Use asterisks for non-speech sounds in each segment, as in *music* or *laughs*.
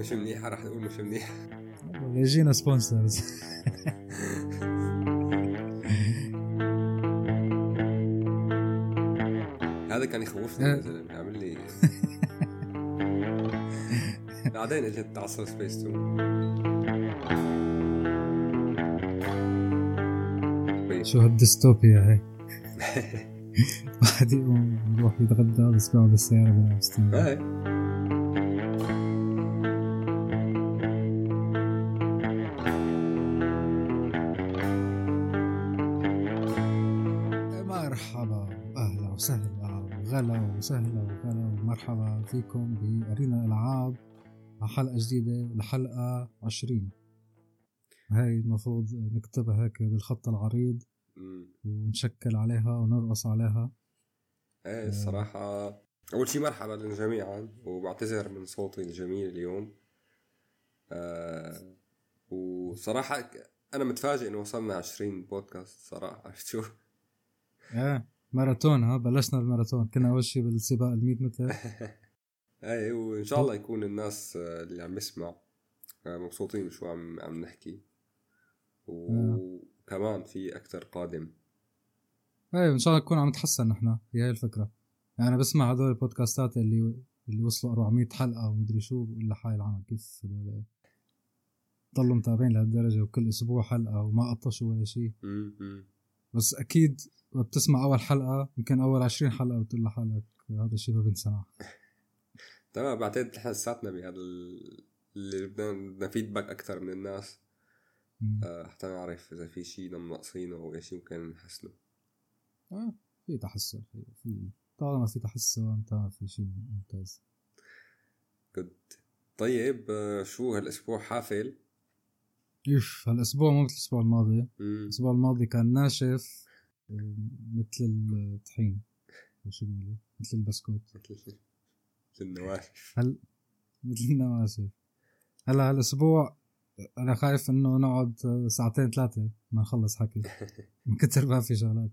مش منيحة راح نقول مش منيحة. يجينا سبونسرز هذا كان يخوفني يا زلمه عامل لي بعدين إجت عصر سبيس تون شو هالديستوبيا هاي؟ *laughs* واحد يقوم يروح يتغدى بس بيقعد بالسيارة بيلعب ستيم فيكم بأرينا ألعاب على حلقة جديدة الحلقة 20 هاي المفروض نكتبها هيك بالخط العريض. ونشكل عليها ونرقص عليها. إيه الصراحة أول شيء مرحبا للجميع وبعتذر من صوتي الجميل اليوم. آه وصراحة أنا متفاجئ إنه وصلنا 20 بودكاست صراحة عرفت *laughs* شو؟ إيه ماراثون ها بلشنا الماراثون. كنا أول شيء بالسباق ال 100 متر إيه وإن شاء الله يكون الناس اللي عم يسمع آه، مبسوطين شو عم عم نحكي. وكمان في أكثر قادم. إيه إن شاء الله نكون عم نتحسن نحن. هي هي الفكرة. يعني أنا بسمع هدول البودكاستات اللي اللي وصلوا 400 حلقة ومدري شو بقول لحالي العمل كيف هدول ضلوا متابعين لهالدرجة وكل أسبوع حلقة وما قطشوا ولا شيء. بس أكيد بتسمع أول حلقة يمكن أول 20 حلقة بتقول لحالك هذا الشيء ما بينسمع. *laughs* تمام بعتقد نحن لساتنا بهذا ال- اللي بدنا بدنا فيدباك أكثر من الناس. آه، حتى نعرف إذا في شيء ناقصينه أو إيش يمكن نحسنه. آه في تحسن في, طالما في تحسن تمام في شيء ممتاز. جود طيب آه، شو هالأسبوع حافل؟ إيش هالأسبوع مو مثل الأسبوع الماضي؟ مم. الأسبوع الماضي كان ناشف آه، مثل الطحين شو بيقولوا مثل البسكوت. النواشف. هل مثل النواشف. هلا هالأسبوع أنا خايف إنه نقعد ساعتين ثلاثة ما نخلص حكي. *laughs* من كثر ما في شغلات.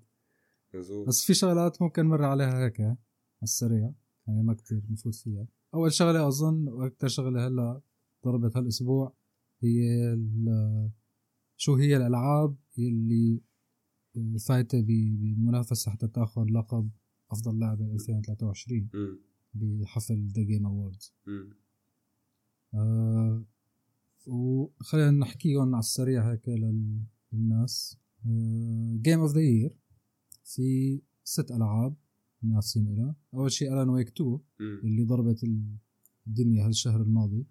مزبوط. بس في شغلات ممكن نمر عليها هيك على السريع يعني ما كتير نفوت فيها. أول شغلة أظن وأكثر شغلة هلأ ضربت هالأسبوع هي شو هي الألعاب اللي فايتة ب- بمنافسة حتى تاخذ لقب أفضل لعبه 2023 مم. بحفل The Game Awards. آه وخلينا نحكيهم على السريع هيك لل- للناس game of the year في ست ألعاب منافسين لها أول شيء Alan Wake 2 مم. اللي ضربت الدنيا هالشهر الماضي.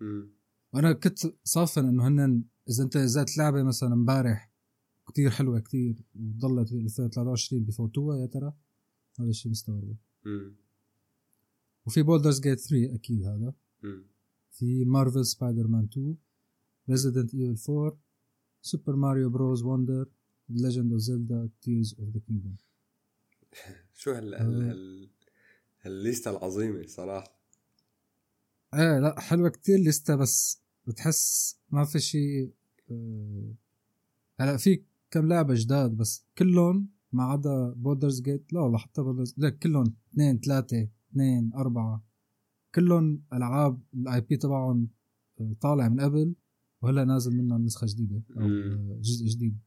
وأنا كنت صافن إنه هن إذا أنت نزلت لعبة مثلا امبارح كتير حلوة كتير وضلت ب 2023 بفوتوها يا ترى هذا الشيء مستغرب مم. وفي Baldur's Gate 3 أكيد هذا. في Marvel Spider-Man 2 Resident Evil 4 Super Mario Bros Wonder Legend of Zelda Tears of the Kingdom شو هال هال آه. ال list العظيمة صراحة. إيه لا حلوة كتير list بس بتحس ما في شيء آه، هلا في كم لعبة جداد بس كلهم ما عدا Baldur's Gate لا والله حتى Baldur's لا كلهم اثنين ثلاثة 2 4 كلهم ألعاب ال IP تبعهم آه، طالع من قبل وهلا نازل منهم نسخة جديدة أو آه، جزء جديد.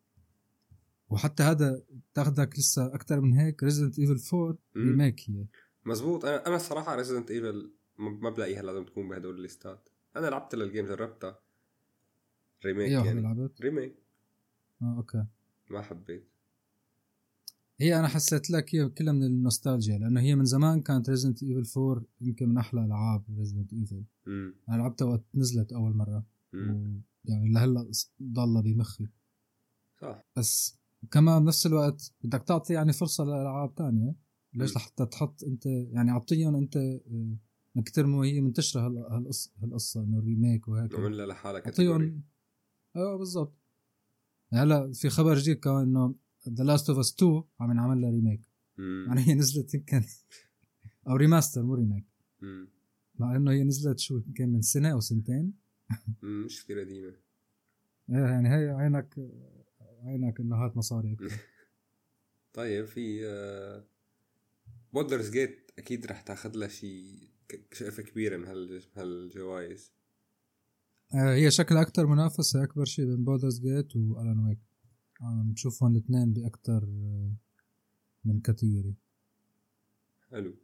وحتى هذا تاخذك لسه أكثر من هيك Resident Evil 4 remake هي. مزبوط. أنا أنا الصراحه Resident Evil ما بلاقيها لازم تكون بهدول ال listات. أنا لعبت لل game جربتها remake يعني. لعبت؟ remake آه okay. ما حبيت. هي أنا حسيت لك هي كلها من النوستالجيا لأنه هي من زمان كانت Resident Evil 4 يمكن من أحلى ألعاب Resident Evil. أنا لعبتها وقت نزلت أول مرة مم. ويعني لهلأ ضلها بمخي صح بس كمان بنفس الوقت بدك تعطي يعني فرصة لألعاب تانية ليش. لحتى تحط أنت يعني أعطيهم أنت من كتر ما هي منتشرة هال- هالقصه هالقصه إنه ال remake وهيك عملها لحالها category. اعطيهم أيوه بالضبط هلأ في خبر جديد كمان إنه The Last of Us 2 عم ينعمل لها remake. يعني هي نزلت يمكن أو remaster مو remake. مع إنه هي نزلت شو يمكن من سنة أو سنتين. مش كثير قديمة إيه يعني هي عينك عينك إنه هات مصاري. *laughs* طيب في Baldur's Gate أكيد رح تاخذ لها شيء شقفة كبيرة من هال هالجوائز آه، هي شكلها أكثر منافسة أكبر شيء بين Baldur's Gate و Alan Wake بشوفهم الاثنين باكثر آه، من category حلو.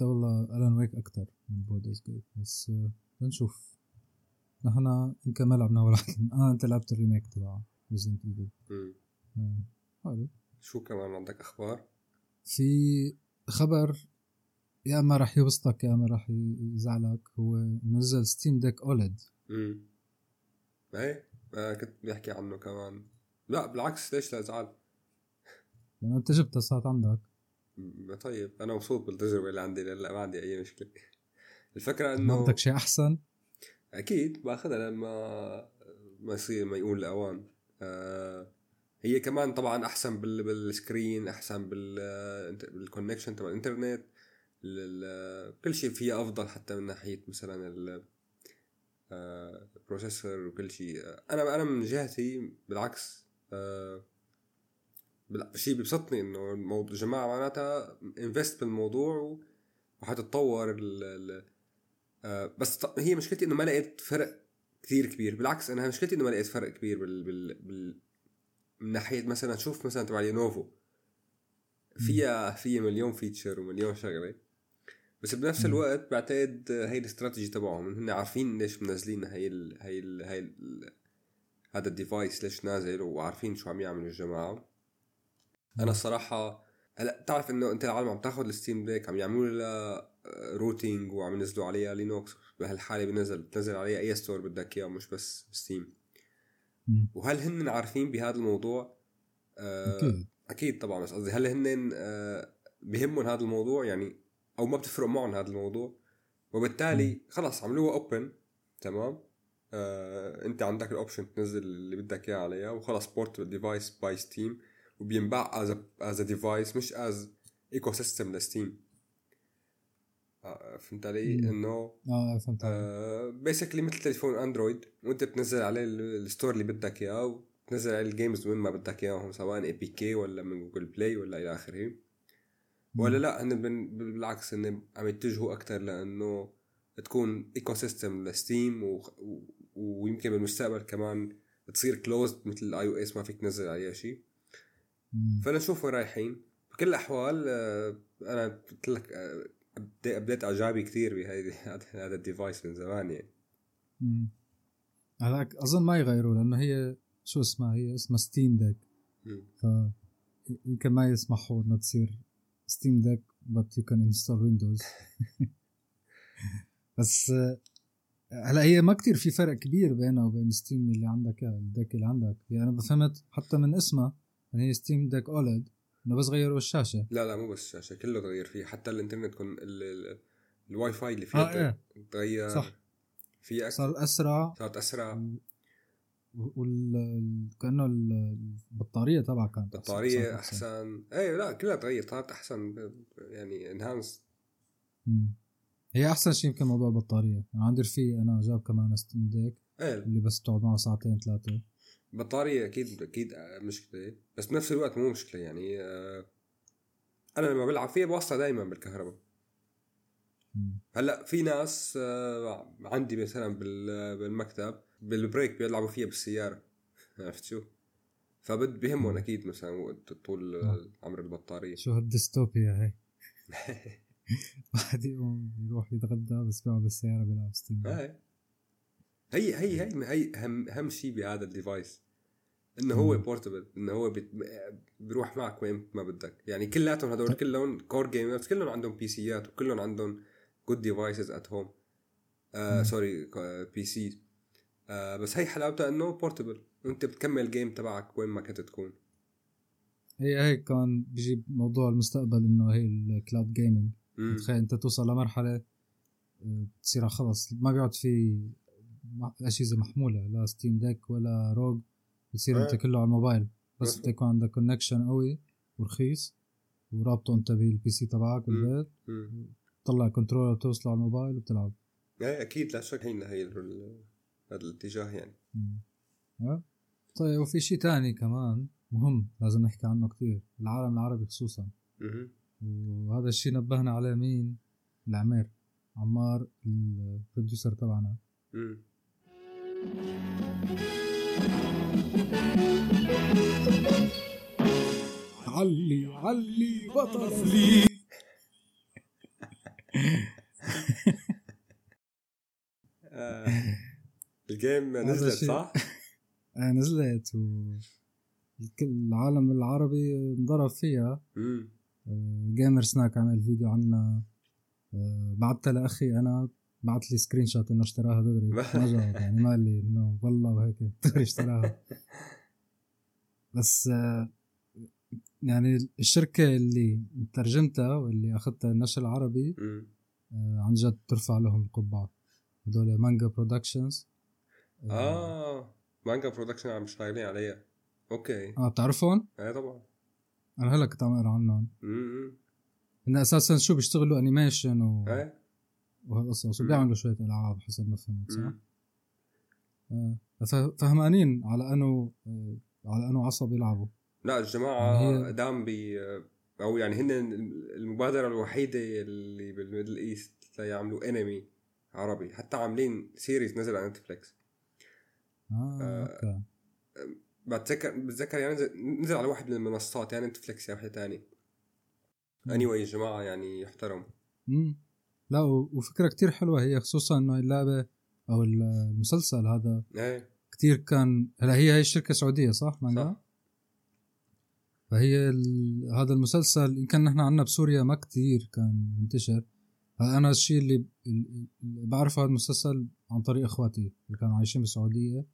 والله Alan Wake أكثر من Baldur's Gate بس آه، نشوف نحن يمكن ما لعبنا ولا واحد *laughs* آه أنت لعبت ال remake تبع Resident Evil حلو. شو كمان عندك أخبار؟ في خبر يا اما راح يبسطك يا اما راح يزعلك. هو نزل Steam Deck OLED امم إيه كنت بحكي عنه كمان. لا بالعكس ليش لازعل؟ لأنه أنت جبتها صارت عندك. طيب أنا مبسوط بالتجربة اللي عندي لا ما عندي أي مشكلة. الفكرة إنه ما بدك شيء أحسن؟ أكيد بأخذها لما ما يصير ما يؤون الأوان. آه هي كمان طبعا أحسن بال... بال screen أحسن بال بال connection تبع الإنترنت. كل شيء فيها أفضل حتى من ناحية مثلا ال processor آه، وكل شيء أنا أنا من جهتي بالعكس آه، شيء بيبسطني إنه الموضوع جماعة معناتها invest بالموضوع وحتتطور ال ال آه، بس هي مشكلتي إنه ما لقيت فرق كثير كبير. بالعكس أنا مشكلتي إنه ما لقيت فرق كبير بال, بال, بال من ناحية مثلا شوف مثلا تبع Lenovo فيها فيها مليون feature ومليون شغلة. بس بنفس الوقت بعتقد هي الاستراتيجي تبعهم هن عارفين ليش منزلين هي ال هي ال هي ال هذا ال device ليش نازل وعارفين شو عم يعملوا الجماعة. أنا الصراحة هلا بتعرف إنه أنت العالم عم تاخذ ال Steam Deck عم يعملوا لها rooting وعم ينزلوا عليها Linux. بهالحالة بنزل بتنزل عليها أي store بدك إياه مش بس Steam. وهل هن عارفين بهذا الموضوع؟ آه أكيد. أكيد طبعا بس قصدي هل هن آه بهمهم هذا الموضوع؟ يعني أو ما بتفرق معهم هذا الموضوع؟ وبالتالي خلص عملوها open تمام؟ آه انت عندك ال option تنزل اللي بدك اياه عليها وخلص portable device by Steam وبينباع as as device مش as ecosystem ل Steam فهمت علي؟ إنه آه فهمت آه basically مثل تليفون Android وانت بتنزل عليه ال store اللي بدك اياه وتنزل عليه ال games وين ما بدك اياهم سواء APK ولا من Google Play ولا إلى آخره ولا لا هن بالعكس هن عم يتجهوا أكثر لإنه تكون ecosystem ل Steam. ويمكن بالمستقبل كمان تصير closed مثل ال iOS ما فيك تنزل عليها شيء فلنشوف وين رايحين. بكل الأحوال آه، أنا قلت لك آه، بديت أعجابي كثير بهذا ال device من زمان يعني. هذاك أظن ما يغيروا لأنه هي شو اسمها؟ هي اسمها Steam Deck ف يمكن ما يسمحوا إنه تصير Steam Deck but you can install Windows *laughs* بس هلا هي ما كتير في فرق كبير بينها وبين Steam اللي عندك ال Deck اللي عندك. يعني أنا فهمت حتى من اسمها يعني هي Steam Deck OLED إنه بس غيروا الشاشة. لا لا مو بس الشاشة كله تغير فيه حتى الإنترنت كن الواي فاي اللي فيها آه إيه. تغير. صح. في صار أسرع. صارت أسرع. وال كأنه البطارية تبعها كانت البطاريه أحسن. إيه لا كلها تغير صارت أحسن يعني انهانس هي أحسن شيء يمكن موضوع البطارية. أنا عندي رفيق أنا جاب كمان ستيم ديك إيه. اللي بس تقعد معه ساعتين ثلاثة. بطارية أكيد أكيد مشكلة بس بنفس الوقت مو مشكلة يعني آه، أنا لما بلعب فيها بوصلها دائما بالكهرباء. هلأ في ناس آه، عندي مثلا بالمكتب بال break بيلعبوا فيها بالسيارة عرفت شو؟ فبد بهمهم أكيد مثلا طول آه. عمر البطارية. شو هالديستوبيا هي؟ *laughs* واحد يقوم يروح يتغدى بس بيقعد بالسيارة بيلعب Steam هي. هي هي هي, هي أهم أهم شيء بهذا ال device. إنه هو portable إنه هو بيروح معك وين ما بدك. يعني كلياتهم هدول طيب. كلهم core gamers كلهم عندهم PCات وكلهم عندهم good devices at home سوري PC بس هي حلاوتها إنه portable وأنت بتكمل ال game تبعك وين ما كنت تكون. هي هيك كمان بيجيب موضوع المستقبل إنه هي ال cloud gaming تخيل انت توصل لمرحلة آه، تصير خلص ما بيقعد في أجهزة محمولة لا Steam Deck ولا ROG بتصير انت كله على الموبايل. بس بدك يكون عندك connection قوي ورخيص ورابطه انت بال PC تبعك بالبيت تطلع controller توصله على الموبايل وبتلعب. إيه أكيد. لا شك هينا هي هذا الاتجاه يعني. أه؟ طيب وفي شيء تاني كمان مهم لازم نحكي عنه كثير العالم العربي خصوصا. وهذا الشيء نبهنا عليه مين العمير عمار ال producer تبعنا علي علي بطل لي آه. ال game نزلت. صح؟ *laughs* آه، نزلت و الكل- العالم العربي انضرب فيها جيمر سناك عمل فيديو عنها آه، بعتها لأخي أنا بعت لي screenshot إنه اشتراها دغري *laughs* ما جاوب يعني ما قال لي إنه والله وهيك دغري *laughs* اشتراها. بس آه، يعني الشركة اللي ترجمتها واللي أخذتها النشر العربي آه، عن جد ترفع لهم القبعة. هدول Manga Productions آه Manga Production عم شغالين عليها. okay. آه بتعرفهم؟ إيه طبعا. أنا هلا كنت عم أقرأ عنهم ان أساسا شو بيشتغلوا animation و... إيه وهالقصص. وبيعملوا شوية ألعاب حسب ما فهمت صح؟ آه. فهمانين على أنه آه، على أنه عصب يلعبوا لا الجماعة يعني هي- دام بي أو يعني هن المبادرة الوحيدة اللي بالميدل إيست يعملوا انمي عربي حتى عاملين سيريز نزل على نتفليكس آه, آه. أوكي بتذكر بتذكر يعني نزل, على واحد من المنصات يعني نتفليكس يا واحدة تانية مم. اني anyway, يا جماعة يعني يحترم مم. لا وفكرة كتير حلوة هي خصوصا إنه اللعبة أو المسلسل هذا إيه كتير كان هلا هي هي شركه سعوديه صح مانجا؟ صح فهي ال... هذا المسلسل ان كان نحن عندنا بسوريا ما كتير كان منتشر أنا الشيء اللي, اللي بعرف هذا المسلسل عن طريق إخواتي اللي كانوا عايشين بالسعودية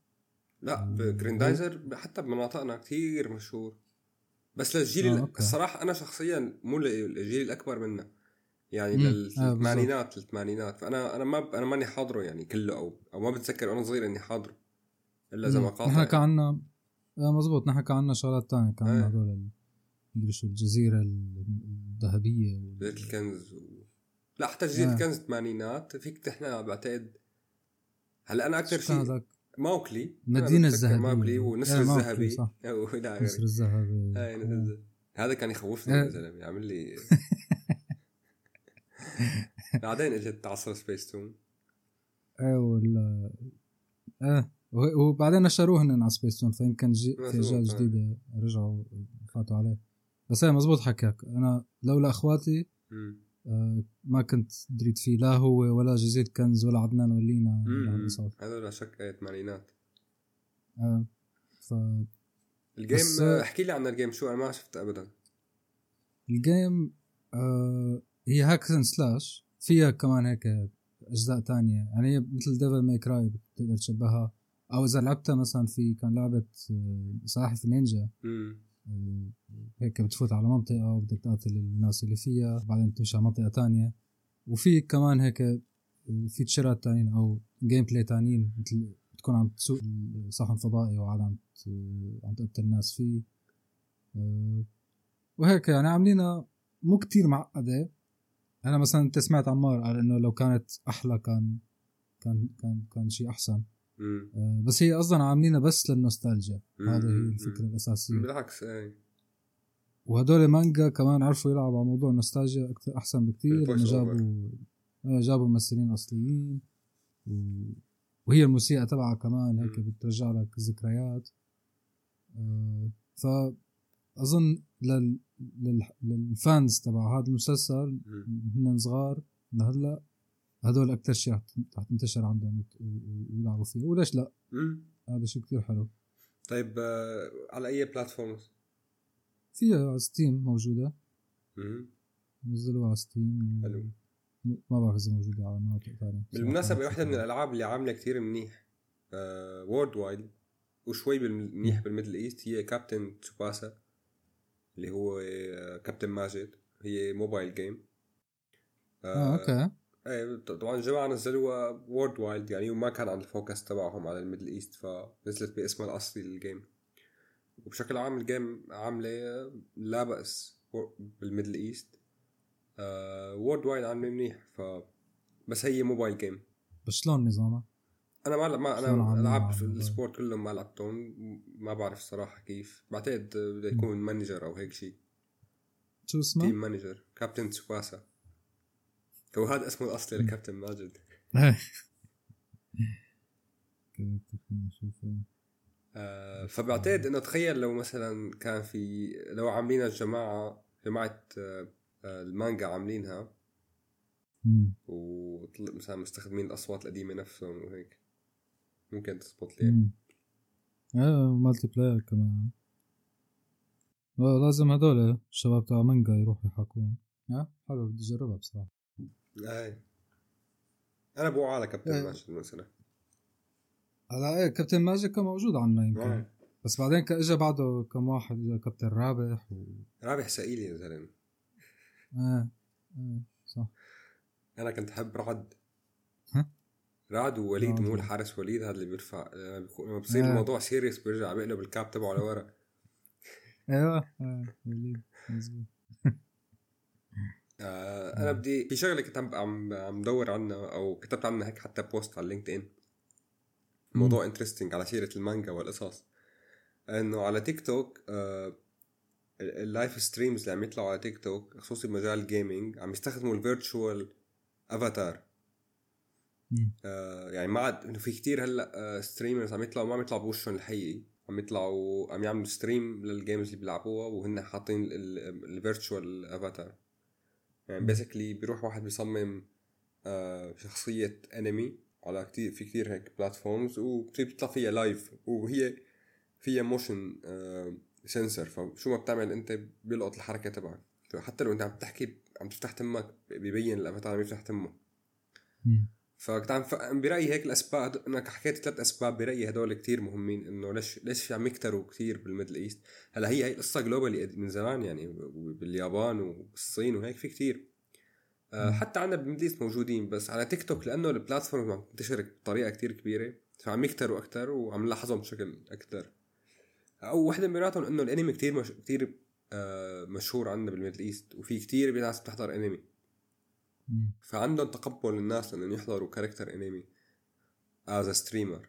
لا. جريندايزر حتى بمناطقنا كتير مشهور بس للجيل آه، أوكي. الصراحة أنا شخصيا مو للجيل الأكبر منا يعني مم. آه، للثمانينات للثمانينات فأنا أنا ما ب- أنا ماني حاضره يعني كله أو أو ما بتذكر وأنا صغير إني حاضره إلا إذا مم. مقاطع نحن كان عنا آه مزبوط نحن كان عنا شغلات تانية كان عنا إيه. هذول شو الجزيرة ال- الذهبية وال- جزيرة الكنز و... لا حتى جزيرة آه. الكنز الثمانينات فيك نحن بعتقد هلأ أنا أكثر شو كان شيء هذاك موكلي مدينة الذهبية. موكلي ونسر موكلي، الذهبي صح. وإلى نسر آخره الذهبي نسر آه. الذهبي. هذا كان يخوفني إيه. يا زلمة يعمل لي *laughs* بعدين إجت عصر سبيس تون إيه وال إيه وه- وبعدين نشروه هن على سبيس تون فيمكن جي في أجيال آه. جديدة رجعوا فاتوا عليه بس إيه مزبوط حكيك أنا لولا أخواتي مم. آه ما كنت دريت فيه لا هو ولا جزيرة كنز ولا عدنان ولينا. هذا لا شك آية الثمانينات آه ف ال game آه، احكي لي عن ال game شو أنا ما شفت ابدا. ال game آه هي hack slash فيها كمان هيك أجزاء تانية. يعني هي مثل Devil May Cry بتقدر تشبهها. أو إذا لعبتها مثلا في كان لعبة آه، سلاحف النينجا. هيك بتفوت على منطقة وبدك تقاتل الناس اللي فيها بعدين تمشي على منطقة تانية. وفي كمان هيك features ات تانيين أو gameplay تانيين مثل بتكون عم تسوق صحن فضائي وعاد عم عم تقتل الناس فيه. آه، وهيك يعني عاملينها مو كتير معقدة. أنا مثلا أنت سمعت عمار قال إنه لو كانت أحلى كان كان كان كان شيء أحسن. مم. آه، بس هي قصدا عاملينها بس للنوستالجيا. هذه هي مم. الفكرة الأساسية بالعكس إيه وهدول مانجا كمان عرفوا يلعبوا على موضوع النوستالجيا بكتير ال voice over. جابوا آه، جابوا ممثلين أصليين و... وهي الموسيقى تبعها كمان هيك. بترجع لك ذكريات آه، فأظن لل... لل... لل fans تبع هذا المسلسل. هن صغار لهلأ هدول أكثر شيء رح تنتشر عندهم ويلعبوا فيه وليش لا. هذا شيء كتير حلو. طيب آه، على أي platforms فيها على Steam موجوده. نزلوها على Steam حلو. ما بعرف إذا موجودة على مناطق ثانية بالمناسبة واحدة من الألعاب اللي عاملة كتير منيح worldwide وشوي منيح بال Middle East هي كابتن تسوباسا اللي هو آه، كابتن ماجد هي mobile game آه okay. إيه طبعا الجماعة نزلوها worldwide يعني وما كان عن ال focus تبعهم على ال Middle East فنزلت باسمها الأصلي لل game وبشكل عام ال game عاملة لا بأس بال Middle East worldwide عاملة منيح ف بس هي mobile game بس شلون نظامها؟ أنا ما ما أنا الموبايل؟ ال sport كلهم ما لعبتهم ما بعرف الصراحة كيف بعتقد بده يكون manager أو هيك شيء شو اسمه؟ team manager كابتن تسوباسا هو هذا اسمه الأصلي لكابتن ماجد. آه فبعتقد إنه تخيل لو مثلا كان في لو عاملينها الجماعة جماعة آه آه المانجا عاملينها. ومثلا مستخدمين الأصوات القديمة نفسهم وهيك. ممكن تزبط لي. آه مالتي بلاير كمان لازم هدول الشباب تاع مانجا يروحوا يحكون آه حلو بدي أجربها بصراحة. أنا بوعى على كابتن. ماجد مثلا هلا إيه كابتن ماجد كان موجود عنا يمكن آه. بس بعدين اجى بعده كم واحد اجى كابتن رابح و... رابح سئيل يا زلمة آه آه صح أنا كنت أحب رعد ها؟ رعد ووليد رعد. مو الحارس وليد هذا اللي بيرفع لما بصير آه. الموضوع serious بيرجع بيقلب ال cap تبعه لورا أيوه آه وليد مزبوط آه أنا بدي في شغلة كنت عم عم دور عنها أو كتبت عنها هيك حتى بوست على LinkedIn موضوع interesting على سيرة المانجا والقصص. إنه على تيك توك آه ال- ال live streams اللي عم يطلعوا على تيك توك خصوصي بمجال ال gaming عم يستخدموا ال virtual avatar. آه يعني ما عاد إنه في كتير هلأ آه streamers عم يطلعوا ما عم يطلعوا بوشهم الحقيقي. عم يطلعوا عم يعملوا stream لل games اللي بيلعبوها وهن حاطين ال virtual avatar يعني. basically بيروح واحد بيصمم آه شخصية انمي على كتير في كتير هيك platforms وبتطلع فيها live وهي فيها motion آه sensor فشو ما بتعمل انت بيلقط الحركة تبعك حتى لو انت عم تحكي عم تفتح تمك ببين الأفاتار عم يفتح تمه. فكنت عم ف... برأيي هيك الأسباب انك حكيت ثلاث أسباب برأيي هدول كتير مهمين إنه ليش ليش في عم يكتروا كتير بال Middle East هلأ هي هي القصة globally من زمان يعني باليابان والصين وهيك في كتير مم. حتى عندنا بال Middle East موجودين بس على تيك توك لأنه ال platform عم تنتشر بطريقة كتير كبيرة فعم يكتروا أكثر وعم نلاحظهم بشكل أكثر أو وحدة من بيناتهم إنه الأنمي كتير مش... كتير آه مشهور عندنا بال Middle East وفي كتير ناس بتحضر أنمي. فعندهم تقبل الناس انهم يحضروا character anime as streamer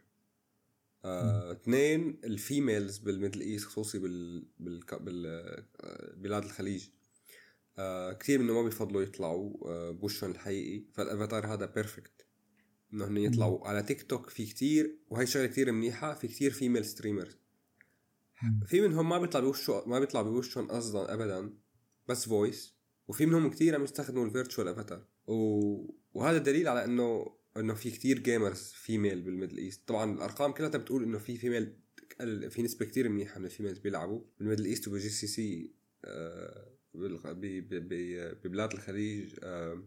آه، اثنين ال females بال Middle East خصوصي بال بال بال آه، بلاد الخليج. آه كثير منهم ما بيفضلوا يطلعوا آه بوشهم الحقيقي. فالأفاتار هذا perfect إنه هن يطلعوا على تيك توك في كثير وهي شغلة كثير منيحة في كثير female streamers. في منهم ما بيطلع بوشه ما بيطلع بوشهم قصدا ابدا بس voice وفي منهم كتير عم يستخدموا ال virtual avatar. و... وهذا دليل على انه إنه في كتير gamers female بال Middle East. طبعا الأرقام كلها بتقول إنه في female في نسبة كتير منيحة من ال females بيلعبوا. بال Middle East وبال GCC آه، ببلاد الخليج آه،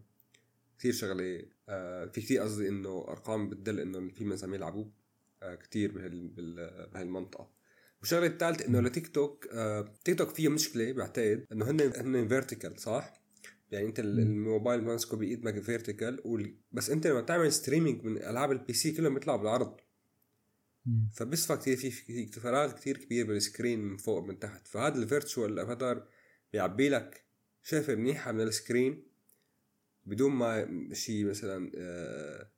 كثير شغلة. آه، في كثير قصدي إنه أرقام بتدل إنه ال females عم يلعبوا آه، كثير بهالمنطقة. والشغلة الثالثه إنه لتيك توك آه، تيك توك فيه مشكلة بعتقد إنه هن هن vertical صح؟ يعني أنت. الموبايل ماسكه بايدك vertical وال... بس أنت لما تعمل streaming من ألعاب ال PC كلهم بيطلعوا بالعرض مم. فبصفى كثير في فراغ كثير كبير بال screen من فوق ومن تحت فهذا ال virtual avatar بيعبي لك شقفة منيحة من ال screen بدون ما شيء مثلا آه،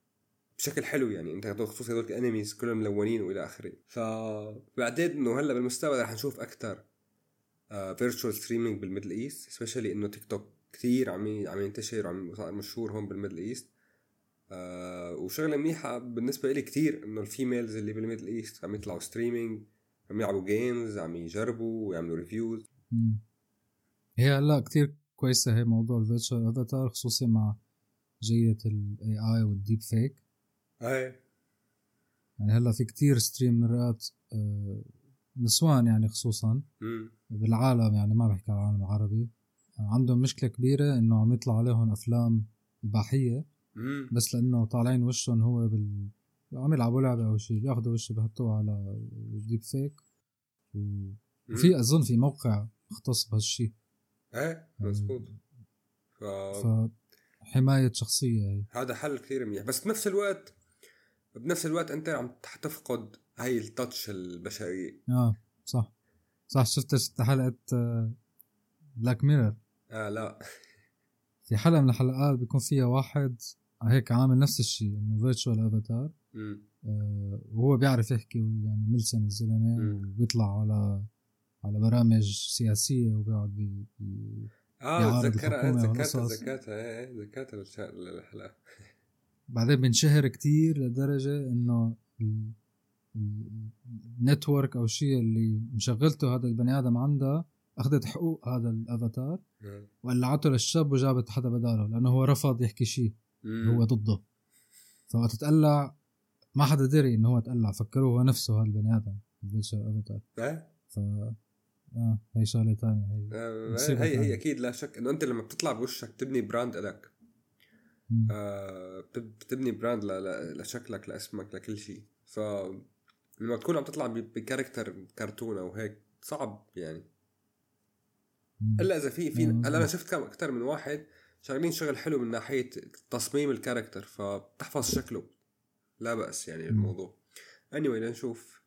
بشكل حلو يعني. انت هدول خصوصي هدول ال animes كلهم ملونين وإلى آخره. فبعتقد إنه هلأ بالمستقبل رح نشوف أكثر virtual streaming بال Middle East specially إنه تيك توك كثير عم عم ينتشر وعم صار مشهور هون بال Middle East. آه وشغلة منيحة بالنسبة لي كثير إنه ال females اللي بال Middle East عم يطلعوا streaming عم يلعبوا games عم يجربوا ويعملوا reviews. هي هلأ كتير كويسة هي موضوع ال virtual avatar خصوصي مع جية ال AI وال deepfake. أي. يعني هلا في كتير streamerات آه، نسوان يعني خصوصا امم بالعالم يعني ما بحكي على العالم العربي عندهم مشكلة كبيرة إنه عم يطلع عليهم أفلام اباحية امم بس لأنه طالعين وشهم هو بال عم يلعبوا لعبة أو شيء بياخذوا وشه بحطوه على الديب فيك و- وفي أظن في موقع مختص بهالشيء إيه مزبوط. ف... فحماية شخصية هي. هذا حل كثير منيح. بس بنفس الوقت بنفس الوقت انت عم تفقد هاي ال touch البشرية. آه صح. صح شفت شفت حلقة Black Mirror آه لا. في حلقة من الحلقات بيكون فيها واحد هيك عامل نفس الشيء إنه virtual avatar امم وهو بيعرف يحكي يعني ملسن الزلمة مم. وبيطلع على على برامج سياسية وبيقعد بي بي آه الحكومة تذكرتها إيه إيه، تذكرتها الحلقة. بعدين بينشهر كتير لدرجة إنه ال- network أو الشيء اللي مشغلته هذا البني آدم عندها أخذت حقوق هذا الأفاتار وقلعته للشاب وجابت حدا بداله لأنه هو رفض يحكي شيء هو ضده. فوقت تقلع ما حدا دري إنه هو تقلع فكروه هو نفسه هذا البني آدم افاتار إيه ف آه هي شغلة ثانية هي آه، هي هي أكيد لا شك إنه أنت لما بتطلع بوشك تبني brand لك. آه بتبني brand لشكلك لاسمك لكل شيء. ف لما تكون عم تطلع ب character كرتون أو هيك صعب يعني. إلا إذا في في هلأ أنا شفت كم أكثر من واحد شغالين شغل حلو من ناحية تصميم ال character فبتحفظ شكله. لا بأس يعني الموضوع اني anyway لنشوف.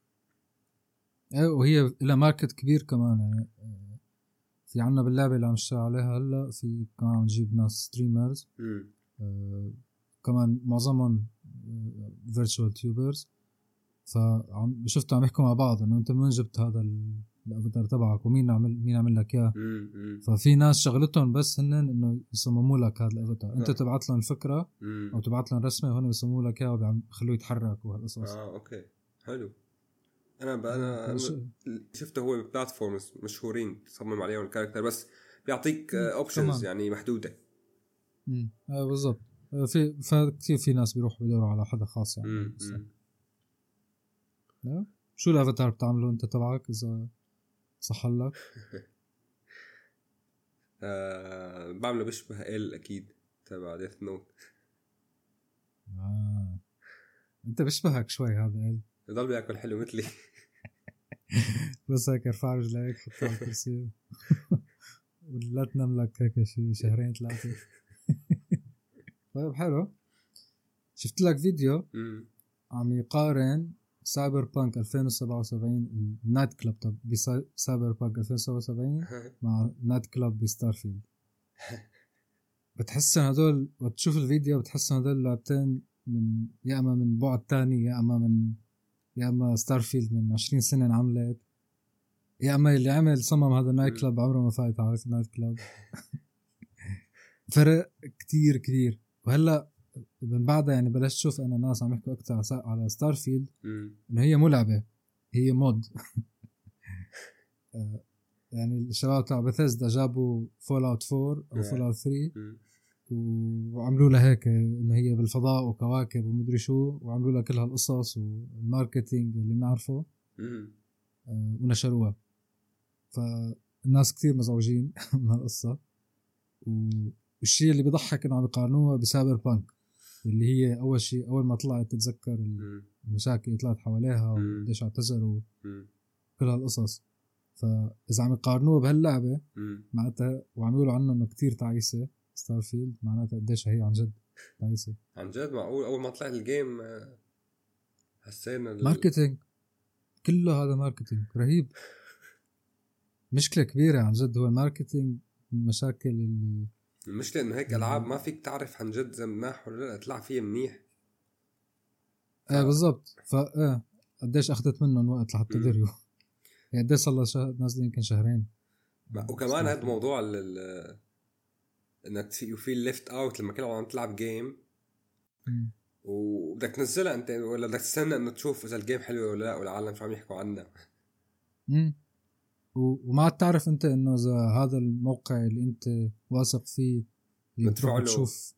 إيه وهي لها market كبير كمان يعني في عنا باللعبة اللي عم نشتغل عليها هلأ في كمان عم نجيب ناس streamers آه كمان معظمهم virtual tubers فعم شفتوا عم يحكوا مع بعض إنه أنت من وين جبت هذا الأفاتار تبعك ومين عمل مين عمل لك إياه. ففي ناس شغلتهم بس هن إنه يصمموا لك هذا الأفاتار. أنت تبعت لهم الفكرة أو تبعت لهم رسمة وهن بيصمموا لك اياه وبيخلوه يتحرك وهالقصص. آه okay. حلو. أنا أنا شفته هو platforms مشهورين تصمم عليهم ال character بس بيعطيك options يعني محدودة. امم آه بالضبط. آه، في فكثير في ناس بيروحوا بيدوروا على حدا خاص يعني. لا. شو الأفاتار بتعمله أنت تبعك إذا صح لك؟ *laughs* آه بعمله بيشبه ال أكيد تبع Death Note آه. أنت بيشبهك شوي هذا ال. بضل بياكل حلو مثلي. *laughs* بس هيك ارفع رجليك حطها على الكرسي. *laughs* ولا تنام لك هيك شي شهرين ثلاثة. طيب حلو. شفت لك فيديو عم يقارن سايبر بانك 2077 ال night club تبع سايبر بانك 2077 مع night club بستارفيلد. بتحس هدول وتشوف الفيديو بتحس هدول لعبتين من يا إما من بعد تاني يا إما من يا إما ستارفيلد من 20 سنة انعملت يا إما اللي عمل صمم هذا ال night club عمره ما فايت على ال night club *laughs* فرق كتير كبير. وهلا من بعدها يعني بلشت أشوف أنا ناس عم يحكوا أكثر على ستار فيلد إنه هي مو لعبه هي mod. *laughs* آه، يعني الشباب تاع بثيسدا جابوا فول اوت 4 أو فول اوت 3 وعملوا لها هيك إنه هي بالفضاء وكواكب ومدري شو وعملوا لها كل هالقصص وال marketing اللي بنعرفه آه، ونشروها. فالناس كثير مزعوجين *laughs* من هالقصة. والشيء اللي بيضحك إنه عم يقارنوها بسايبر بانك اللي هي أول شيء أول ما طلعت تتذكر المشاكل اللي طلعت حواليها وقديش اعتذروا كل هالقصص. فإذا عم يقارنوها بهاللعبة معناتها وعم يقولوا عنه إنه كتير تعيسة ستار فيلد معناتها قديش هي عن جد تعيسة. عن جد؟ معقول؟ أول ما طلع ال game آه، حسينا ماركتينج كله هذا ماركتينج رهيب. *laughs* مشكلة كبيرة عن جد هو ال marketing المشاكل اللي المشكلة انه هيك ألعاب ما فيك تعرف عن جد إذا مناح ولا لا تلعب فيها منيح. إيه بالضبط. ف إيه قديش أخذت منهم وقت لحتى دريوا يعني قديش صار لها نازلة يمكن شهرين. وكمان هذا موضوع ال إنك you feel left out لما كنت عم تلعب game وبدك تنزلها أنت ولا بدك تستنى إنه تشوف إذا ال game حلوة ولا لا والعالم شو عم يحكوا عنها. وما تعرف أنت إنه إذا هذا الموقع اللي أنت واثق فيه اللي تروح تشوف.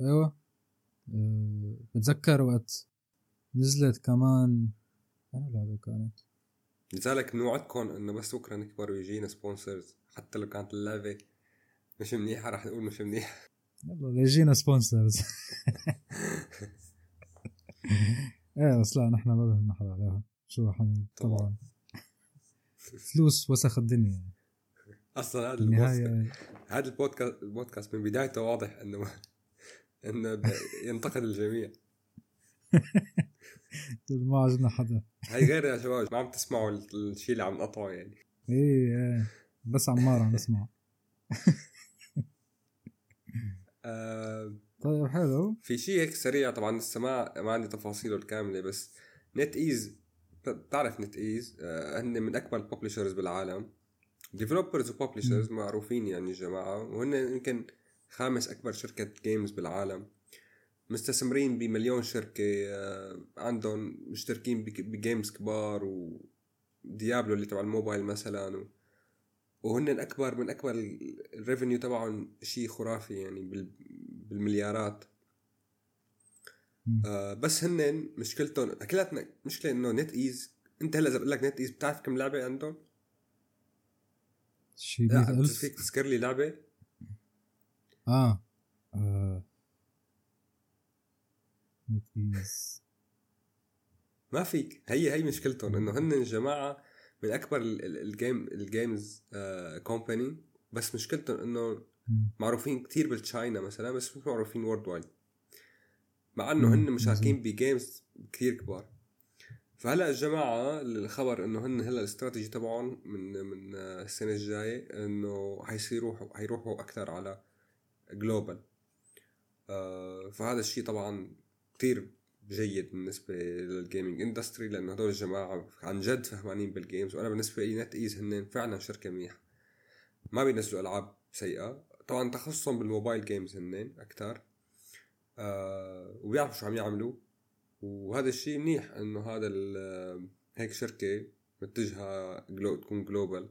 أيوه. أه بتذكر وقت نزلت كمان. أنا لعبه كانت؟ لذلك بنوعدكم إنه بس بكرة نكبر ويجينا sponsors حتى لو كانت اللعبة مش منيحة رح نقول مش منيحة. يلا يجينا sponsors *laughs* إيه بس لا نحن ما بهمنا حدا عليها. شو حميد؟ طبعا. فلوس وسخ الدنيا. أصلا هذا البودكاست هذا البودكاست البودكاست من بدايته واضح إنه إنه ينتقد الجميع. *laughs* ما عجبنا حدا. هي غير يا شباب ما عم تسمعوا الشيء اللي عم نقطعه يعني. إيه إيه. بس عمار عم نسمع *laughs* آه، طيب حلو. في شيء هيك سريع طبعا لسه ما ما عندي تفاصيله الكاملة بس نت إيز بتعرف NetEase آه، هن من أكبر ال publishers بالعالم. developers و publishers معروفين يعني جماعة وهن يمكن خامس أكبر شركة games بالعالم. مستثمرين بمليون شركة آه، عندهم مشتركين ب games كبار وديابلو اللي تبع الموبايل مثلا و... وهن اكبر من أكبر ال revenue تبعهم شيء خرافي يعني بالمليارات. آه بس هن مشكلتهم كلياتنا مشكلة إنه NetEase أنت هلا إذا بقول لك NetEase بتعرف كم لعبة عندهم؟ شيء لا فيك تذكر لي لعبة؟ آه, آه. NetEase ما فيك. هي هي مشكلتهم إنه هن الجماعه من أكبر ال game ال games company بس مشكلتهم إنه معروفين كتير بال China مثلا بس مش معروفين worldwide مع إنه هن مشاركين ب games كثير كبار. فهلأ الجماعة الخبر إنه هن هلأ الاستراتيجي تبعهم من من السنة الجاية إنه حيصيروا حيروحوا أكثر على global آه فهذا الشيء طبعا كثير جيد بالنسبة لل gaming industry لأنه هدول الجماعة عن جد فهمانين بال games وأنا بالنسبة لي NetEase هن فعلا شركة منيحة. ما بينزلوا ألعاب سيئة. طبعا تخصصهم بال mobile games هن أكثر. وبيعرفوا شو عم يعملوا. وهذا الشيء منيح إنه هذا هيك شركة متجهة glo تكون global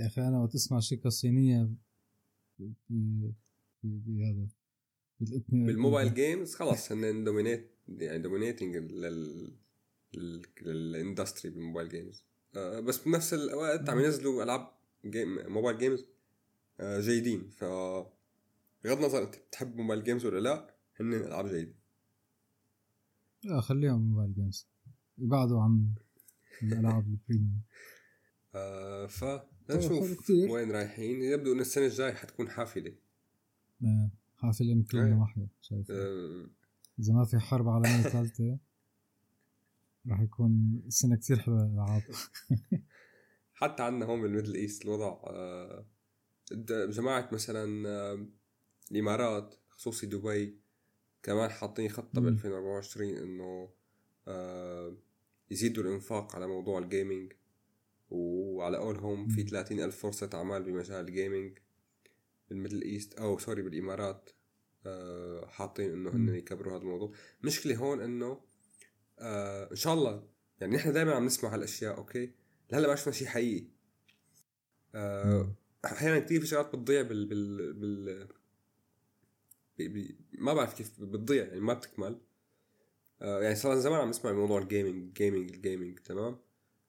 يا أخي أنا وقت أسمع شركة صينية بهذا بالموبايل جيمز خلص هن dominate يعني dominating لل industry بال mobile games آه بس بنفس الوقت عم ينزلوا ألعاب game mobile games آه جيدين. ف بغض النظر انت بتحب mobile games ولا لا هن العاب جيدة. لا خليهم mobile games يبعدوا عن الألعاب *laughs* ال premium آه ف نشوف وين رايحين. يبدو إن السنة الجاية حتكون حافلة. آه حافلة من كل نواحي شايف. آه. إذا ما في حرب عالمية ثالثة *laughs* راح يكون سنه كثير حلوة للألعاب. *laughs* حتى عندنا هون بال Middle East الوضع آه جماعة مثلا آه الإمارات خصوصي دبي كمان حاطين خطة ب 2024 إنه آه يزيدوا الإنفاق على موضوع ال gaming وعلى قولهم في 30 ألف فرصة أعمال بمجال ال gaming بال Middle East أو sorry بالإمارات آه حاطين إنه هن يكبروا هذا الموضوع. مشكلة هون إنه آه إن شاء الله يعني نحن دائما عم نسمع هالأشياء أوكي؟ لهلأ ما شفنا شيء حقيقي. آه أحيانا كثير في شغلات بتضيع بال بال بال بي بي ما بعرف كيف بتضيع يعني ما بتكمل. آه يعني صار زمان عم نسمع موضوع ال gaming gaming ال gaming تمام؟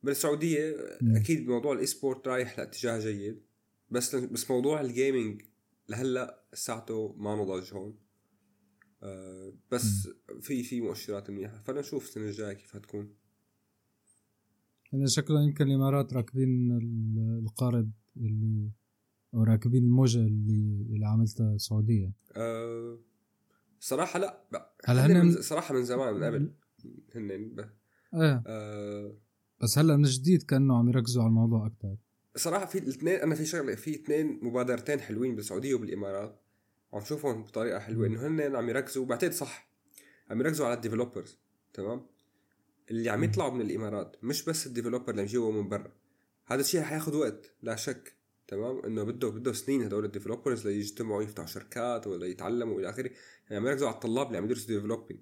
بالسعودية أكيد موضوع ال esports رايح لاتجاه جيد بس بس موضوع ال gaming لهلأ ساعته ما نضج هون. آه بس في في مؤشرات منيحة. فلنشوف السنة الجاية كيف حتكون. يعني شكله يمكن الإمارات راكبين القارب اللي أو راكبين الموجة اللي اللي عملتها السعوديه أه صراحة لا هلا هن من صراحة من زمان من قبل. هن إيه. أه. بس هلا من جديد كأنه عم يركزوا على الموضوع أكثر صراحة في الاثنين أنا في شغلة في اثنين مبادرتين حلوين بالسعودية وبالإمارات. عم شوفهم بطريقة حلوة إنه هن عم يركزوا بعتقد صح عم يركزوا على ال developers تمام؟ اللي عم يطلعوا من الإمارات مش بس ال developer اللي عم من برا. هذا الشيء حياخذ وقت لا شك. تمام؟ إنه بده بده سنين هدول ال developers ليجتمعوا يفتحوا شركات ولا يتعلموا إلى آخره. يعني عم يركزوا على الطلاب اللي عم يدرسوا developing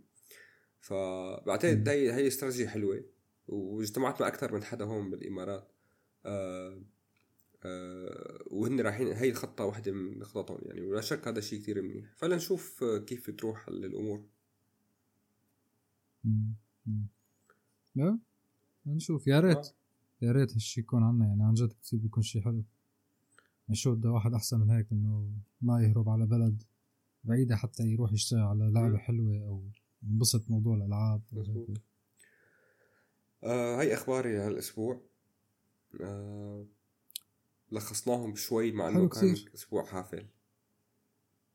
فبعتقد هي هي استراتيجيه حلوة واجتمعت مع أكثر من حدا هون بالإمارات. آه آه وهن رايحين هي الخطة واحدة من خططهم يعني ولا شك هذا الشيء كثير منيح. فلنشوف كيف تروح الأمور لا نشوف. يا ريت. آه. يا ريت هالشيء يكون عنا يعني عن جد كثير بيكون شيء حلو. شو بده واحد أحسن من هيك إنه ما يهرب على بلد بعيدة حتى يروح يشتغل على لعبة حلوة أو ينبسط موضوع الألعاب. آه هاي أخباري هالأسبوع. آه لخصناهم شوي مع إنه كان أسبوع حافل.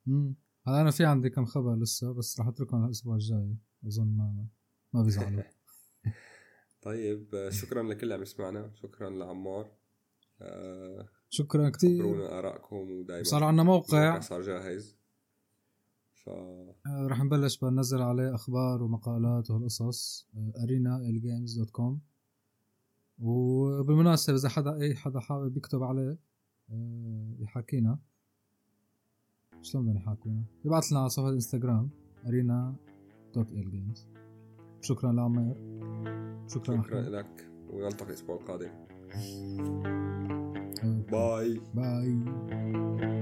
امم هلا أنا في عندي كم خبر لسه بس رح أتركهم الأسبوع الجاي. أظن ما ما بيزعلوا. *laughs* *laughs* طيب آه، شكرا لكل اللي عم يسمعنا. شكرا لعمار. آه شكرا كثير خبرونا آرائكم ودائما صار عندنا موقع. صار جاهز. ف آه رح نبلش بننزل عليه أخبار ومقالات وهالقصص. Arena ال games dot com وبالمناسبة إذا حدا أي حدا حابب يكتب عليه آه، يحكينا شلون بدهم يحاكونا يبعث لنا على صفحة انستغرام Arena dot ال games شكرا لعمير. شكرا شكرا. لك. ونلتقي الأسبوع القادم. Bye. Bye.